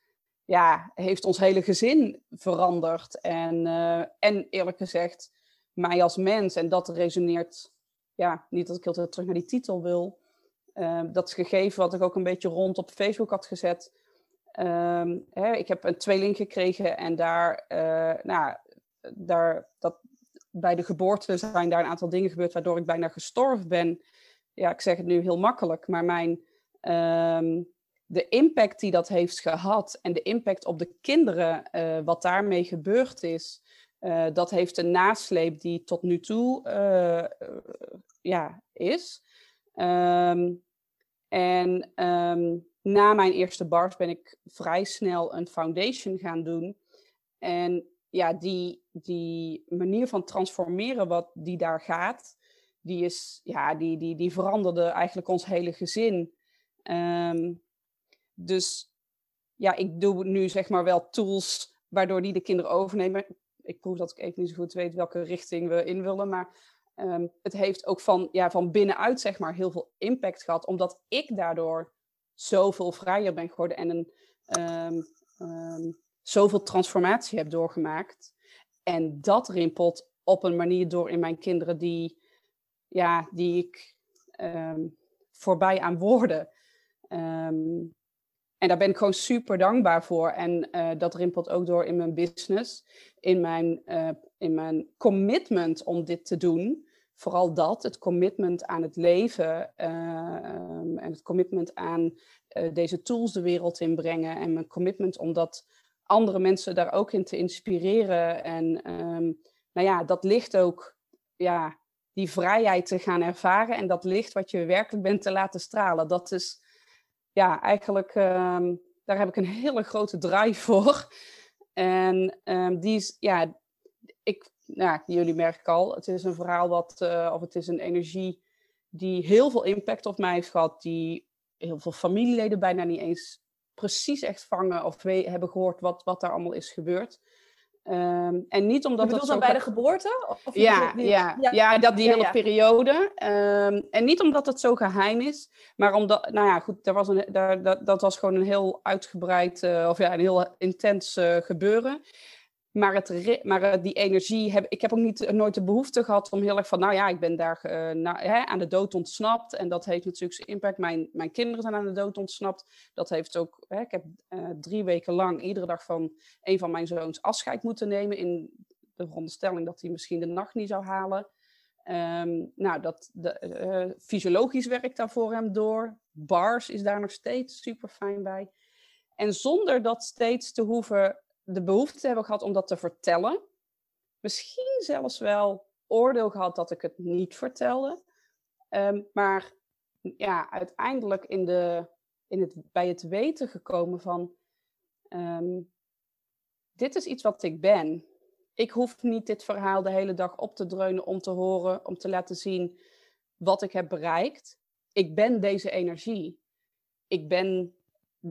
ja, heeft ons hele gezin veranderd. En, uh, en eerlijk gezegd, mij als mens. En dat resoneert, ja, niet dat ik heel terug naar die titel wil. Uh, dat gegeven wat ik ook een beetje rond op Facebook had gezet. Uh, hè, ik heb een tweeling gekregen en daar, uh, nou, daar, dat, bij de geboorte zijn daar een aantal dingen gebeurd waardoor ik bijna gestorven ben. Ja, ik zeg het nu heel makkelijk, maar mijn, ehm, de impact die dat heeft gehad en de impact op de kinderen, uh, wat daarmee gebeurd is, uh, dat heeft een nasleep die tot nu toe uh, ja, is. Um, en um, na mijn eerste bars ben ik vrij snel een foundation gaan doen. En ja, die, die manier van transformeren wat die daar gaat, die, is, ja, die, die, die veranderde eigenlijk ons hele gezin. Um, dus ja, ik doe nu zeg maar wel tools waardoor die de kinderen overnemen. Ik proef dat ik even niet zo goed weet welke richting we in willen, maar um, het heeft ook van, ja, van binnenuit zeg maar heel veel impact gehad, omdat ik daardoor zoveel vrijer ben geworden en een, um, um, zoveel transformatie heb doorgemaakt. En dat rimpelt op een manier door in mijn kinderen die, ja, die ik voorbij aan woorden. En daar ben ik gewoon super dankbaar voor. En uh, dat rimpelt ook door in mijn business, in mijn, uh, in mijn commitment om dit te doen. Vooral dat, het commitment aan het leven um, en het commitment aan deze tools de wereld in brengen. En mijn commitment om dat andere mensen daar ook in te inspireren. En um, nou ja, dat ligt ook, ja, die vrijheid te gaan ervaren en dat licht wat je werkelijk bent te laten stralen. Dat is ja, eigenlijk, um, daar heb ik een hele grote drive (laughs) voor. En um, die is, ja, ik, nou, jullie merken al, het is een verhaal wat, uh, of het is een energie die heel veel impact op mij heeft gehad, die heel veel familieleden bijna niet eens precies echt vangen of hebben gehoord wat, wat daar allemaal is gebeurd. Um, en niet omdat dat dan bij de geboorte? Of ja, ja, ja, ja, dat die hele periode. Um, en niet omdat het zo geheim is, maar omdat, nou ja, goed, er was een, daar, dat, dat was gewoon een heel uitgebreid, uh, of ja, een heel intens uh, gebeuren. Maar, het, maar die energie, heb, ik heb ook niet, nooit de behoefte gehad om heel erg van, nou ja, ik ben daar uh, hè, aan de dood ontsnapt. En dat heeft natuurlijk zijn impact. Mijn, mijn kinderen zijn aan de dood ontsnapt. Dat heeft ook, hè, ik heb drie weken lang iedere dag van een van mijn zoons afscheid moeten nemen. In de veronderstelling dat hij misschien de nacht niet zou halen. Um, nou, dat, de, fysiologisch werkt daar voor hem door. Bars is daar nog steeds super fijn bij. En zonder dat steeds te hoeven de behoefte te hebben gehad om dat te vertellen. Misschien zelfs wel oordeel gehad dat ik het niet vertelde. Um, maar ja, uiteindelijk in de, in het, bij het weten gekomen van... Um, dit is iets wat ik ben. Ik hoef niet dit verhaal de hele dag op te dreunen om te horen, om te laten zien wat ik heb bereikt. Ik ben deze energie. Ik ben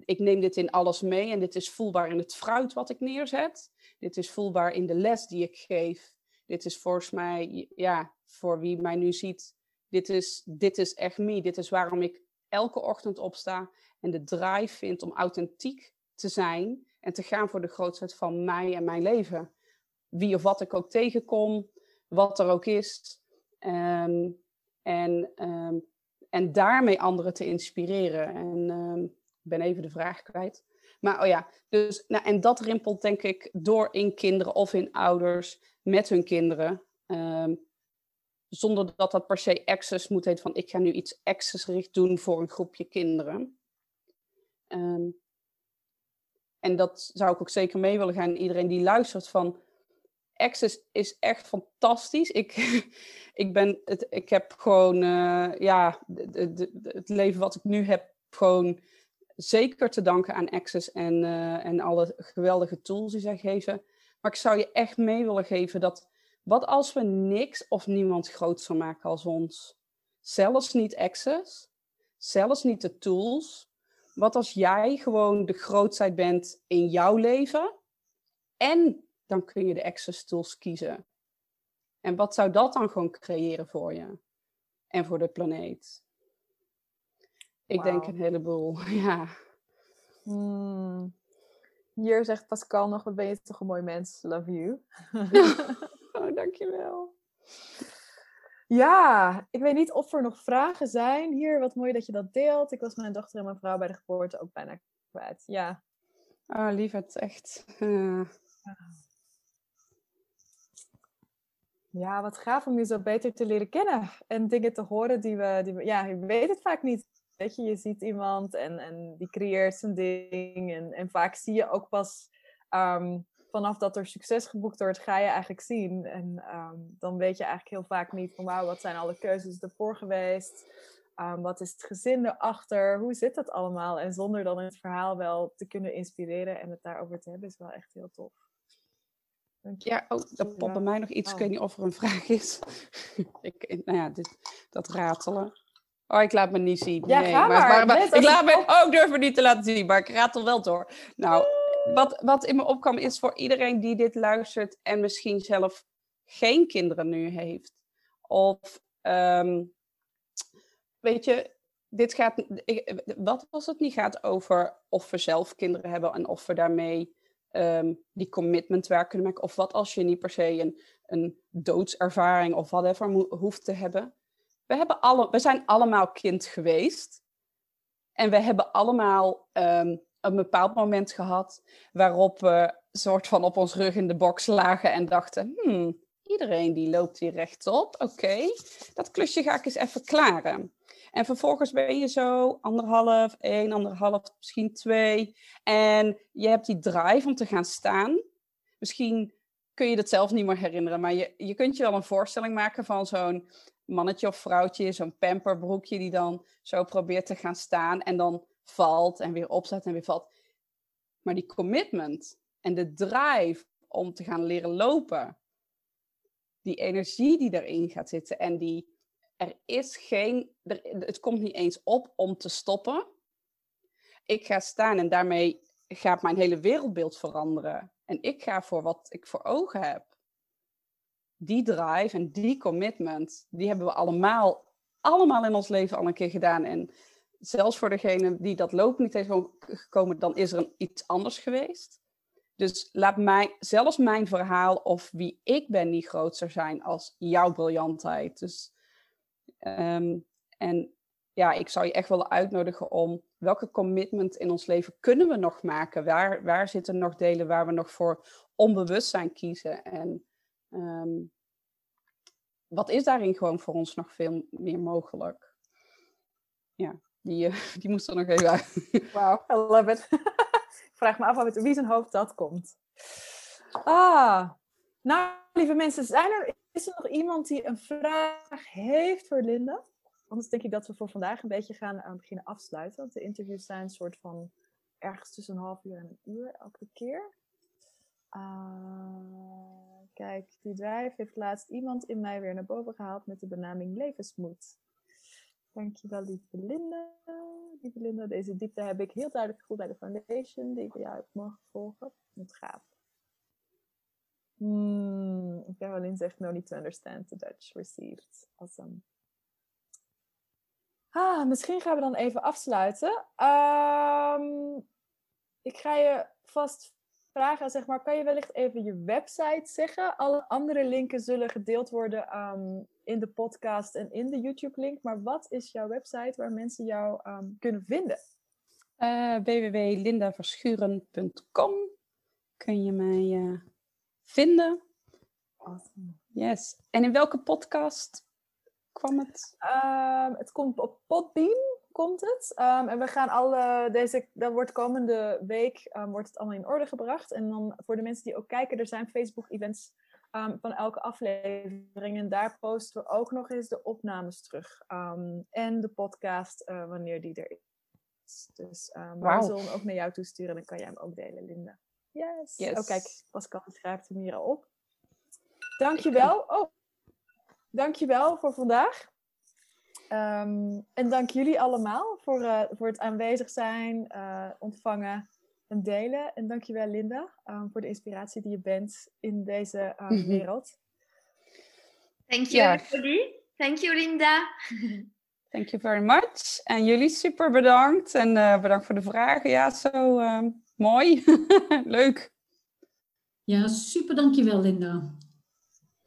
ik neem dit in alles mee en dit is voelbaar in het fruit wat ik neerzet. Dit is voelbaar in de les die ik geef. Dit is volgens mij, ja, voor wie mij nu ziet, dit is, dit is echt me. Dit is waarom ik elke ochtend opsta en de drive vind om authentiek te zijn en te gaan voor de grootheid van mij en mijn leven. Wie of wat ik ook tegenkom, wat er ook is. Um, en, um, en daarmee anderen te inspireren. En um, ben even de vraag kwijt. Maar oh ja, dus, nou, en dat rimpelt denk ik door in kinderen of in ouders met hun kinderen. Um, zonder dat dat per se access moet heten van ik ga nu iets accessgericht doen voor een groepje kinderen. Um, en dat zou ik ook zeker mee willen gaan. Iedereen die luistert van Access is echt fantastisch. Ik, (laughs) ik, ben het, ik heb gewoon, uh, ja, het leven wat ik nu heb, gewoon zeker te danken aan Access en, uh, en alle geweldige tools die zij geven. Maar ik zou je echt mee willen geven dat wat als we niks of niemand groter maken als ons? Zelfs niet Access, zelfs niet de tools. Wat als jij gewoon de grootheid bent in jouw leven en dan kun je de Access tools kiezen. En wat zou dat dan gewoon creëren voor je en voor de planeet? Ik denk een heleboel, (laughs) ja. Hmm. Hier zegt Pascal nog, wat ben je toch een mooi mens. Love you. (laughs) oh, dankjewel. Ja, ik weet niet of er nog vragen zijn. Hier, wat mooi dat je dat deelt. Ik was mijn dochter en mijn vrouw bij de geboorte ook bijna kwijt. Ja. Ah, oh, lief, het echt. Uh... Ja, wat gaaf om je zo beter te leren kennen. En dingen te horen die we, die we... Ja, je weet het vaak niet. Weet je, je ziet iemand en, en die creëert zijn ding. En, en vaak zie je ook pas um, vanaf dat er succes geboekt wordt, ga je eigenlijk zien. En um, dan weet je eigenlijk heel vaak niet van wauw, wat zijn alle keuzes ervoor geweest? Um, wat is het gezin erachter? Hoe zit dat allemaal? En zonder dan het verhaal wel te kunnen inspireren en het daarover te hebben, is wel echt heel tof. Ja, oh, dat popt bij mij nog iets. Oh. Ik weet niet of er een vraag is. (laughs) ik, nou ja, dit, dat ratelen. Oh, ik laat me niet zien. Ja, nee, maar, maar, maar, ik laat me ook durven niet te laten zien, maar ik ratel wel door. Nou, wat, wat in me opkwam is voor iedereen die dit luistert en misschien zelf geen kinderen nu heeft. Of, um, weet je, dit gaat, wat was het niet gaat over of we zelf kinderen hebben en of we daarmee um, die commitment werk kunnen maken. Of wat als je niet per se een, een doodservaring of whatever hoeft te hebben we, hebben alle, we zijn allemaal kind geweest. En we hebben allemaal um, een bepaald moment gehad waarop we soort van op ons rug in de box lagen en dachten, hmm, iedereen die loopt hier rechtop. Oké, dat klusje ga ik eens even klaren. En vervolgens ben je zo anderhalf, één, anderhalf, misschien twee. En je hebt die drive om te gaan staan. Misschien kun je dat zelf niet meer herinneren, maar je, je kunt je wel een voorstelling maken van zo'n mannetje of vrouwtje, zo'n pamperbroekje die dan zo probeert te gaan staan en dan valt en weer opstaat en weer valt. Maar die commitment en de drive om te gaan leren lopen, die energie die erin gaat zitten en die er is geen, het komt niet eens op om te stoppen. Ik ga staan en daarmee gaat mijn hele wereldbeeld veranderen. En ik ga voor wat ik voor ogen heb die drive en die commitment, die hebben we allemaal, allemaal in ons leven al een keer gedaan. En zelfs voor degene die dat lopen niet heeft gekomen, dan is er een, iets anders geweest. Dus laat mij, zelfs mijn verhaal of wie ik ben niet groter zijn als jouw briljantheid. Dus, ehm, en ja, ik zou je echt willen uitnodigen om welke commitment in ons leven kunnen we nog maken? Waar, waar zitten nog delen waar we nog voor onbewustzijn kiezen? En ehm, wat is daarin gewoon voor ons nog veel meer mogelijk? Ja, die, uh, (laughs) die moest er nog even uit. (laughs) Wauw, I love it. (laughs) vraag me af met wie zijn hoofd dat komt. Ah, nou lieve mensen, er, is er nog iemand die een vraag heeft voor Linda? Anders denk ik dat we voor vandaag een beetje gaan uh, beginnen afsluiten. Want de interviews zijn een soort van ergens tussen een half uur en een uur elke keer. Uh, kijk, die drijf heeft laatst iemand in mij weer naar boven gehaald met de benaming levensmoed. Dankjewel, lieve Linda. Lieve Linda, deze diepte heb ik heel duidelijk gevoeld bij de foundation, die ik bij jou heb mogen volgen. Het gaaf. Hmm, Caroline zegt, no need to understand the Dutch received. Awesome. Ah, misschien gaan we dan even afsluiten. Um, ik ga je vast vragen, zeg maar, kan je wellicht even je website zeggen? Alle andere linken zullen gedeeld worden um, in de podcast en in de YouTube-link. Maar wat is jouw website waar mensen jou um, kunnen vinden? Uh, www.lindaverschuren.com kun je mij uh, vinden. Awesome. Yes. En in welke podcast kwam het? Um, het komt op Podbean komt het. Um, en we gaan alle, deze, dat wordt komende week, um, wordt het allemaal in orde gebracht. En dan voor de mensen die ook kijken, er zijn Facebook-events um, van elke aflevering. En daar posten we ook nog eens de opnames terug. en de podcast, uh, wanneer die er is. Dus wow. we zullen ook naar jou toesturen. Dan kan jij hem ook delen, Linda. Yes. yes. Oh, kijk, Pascal schrijft hem hier al op. Dankjewel. Oh, dankjewel voor vandaag. Um, en dank jullie allemaal voor, uh, voor het aanwezig zijn, uh, ontvangen en delen. En dankjewel Linda um, voor de inspiratie die je bent in deze mm -hmm. wereld. Thank you everybody. Thank you Linda. (laughs) Thank you very much. En jullie super bedankt. En uh, bedankt voor de vragen. Ja, zo mooi. (laughs) Leuk. Ja, super dankjewel Linda.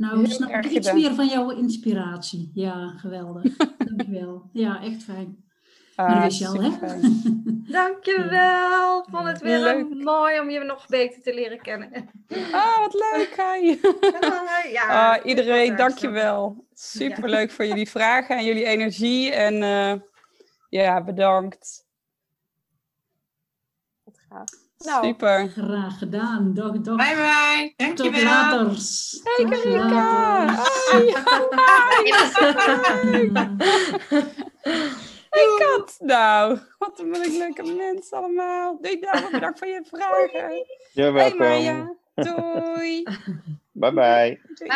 Nou, snap ik iets gedaan. meer van jouw inspiratie. Ja, geweldig. (laughs) Dankjewel. Ja, echt fijn. Ah, maar dat al, hè? (laughs) Dankjewel. Vond het weer leuk. mooi om je nog beter te leren kennen. Ah, wat leuk. Hi. (laughs) ja, ah, iedereen, dankjewel. Superleuk ja. voor jullie vragen en jullie energie. En uh, ja, bedankt. Wat gaaf. Nou, Super. Graag gedaan. Dag, dag. Bye bye. Dankjewel. Tot later. Hey Karika. (laughs) Hey Kat. Nou, wat een leuke mensen allemaal. Doei dan, bedankt voor je vragen. Ja, welkom. Hey Maya. Doei. Bye bye. Doei,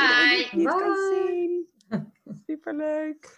bye. Bye. Superleuk.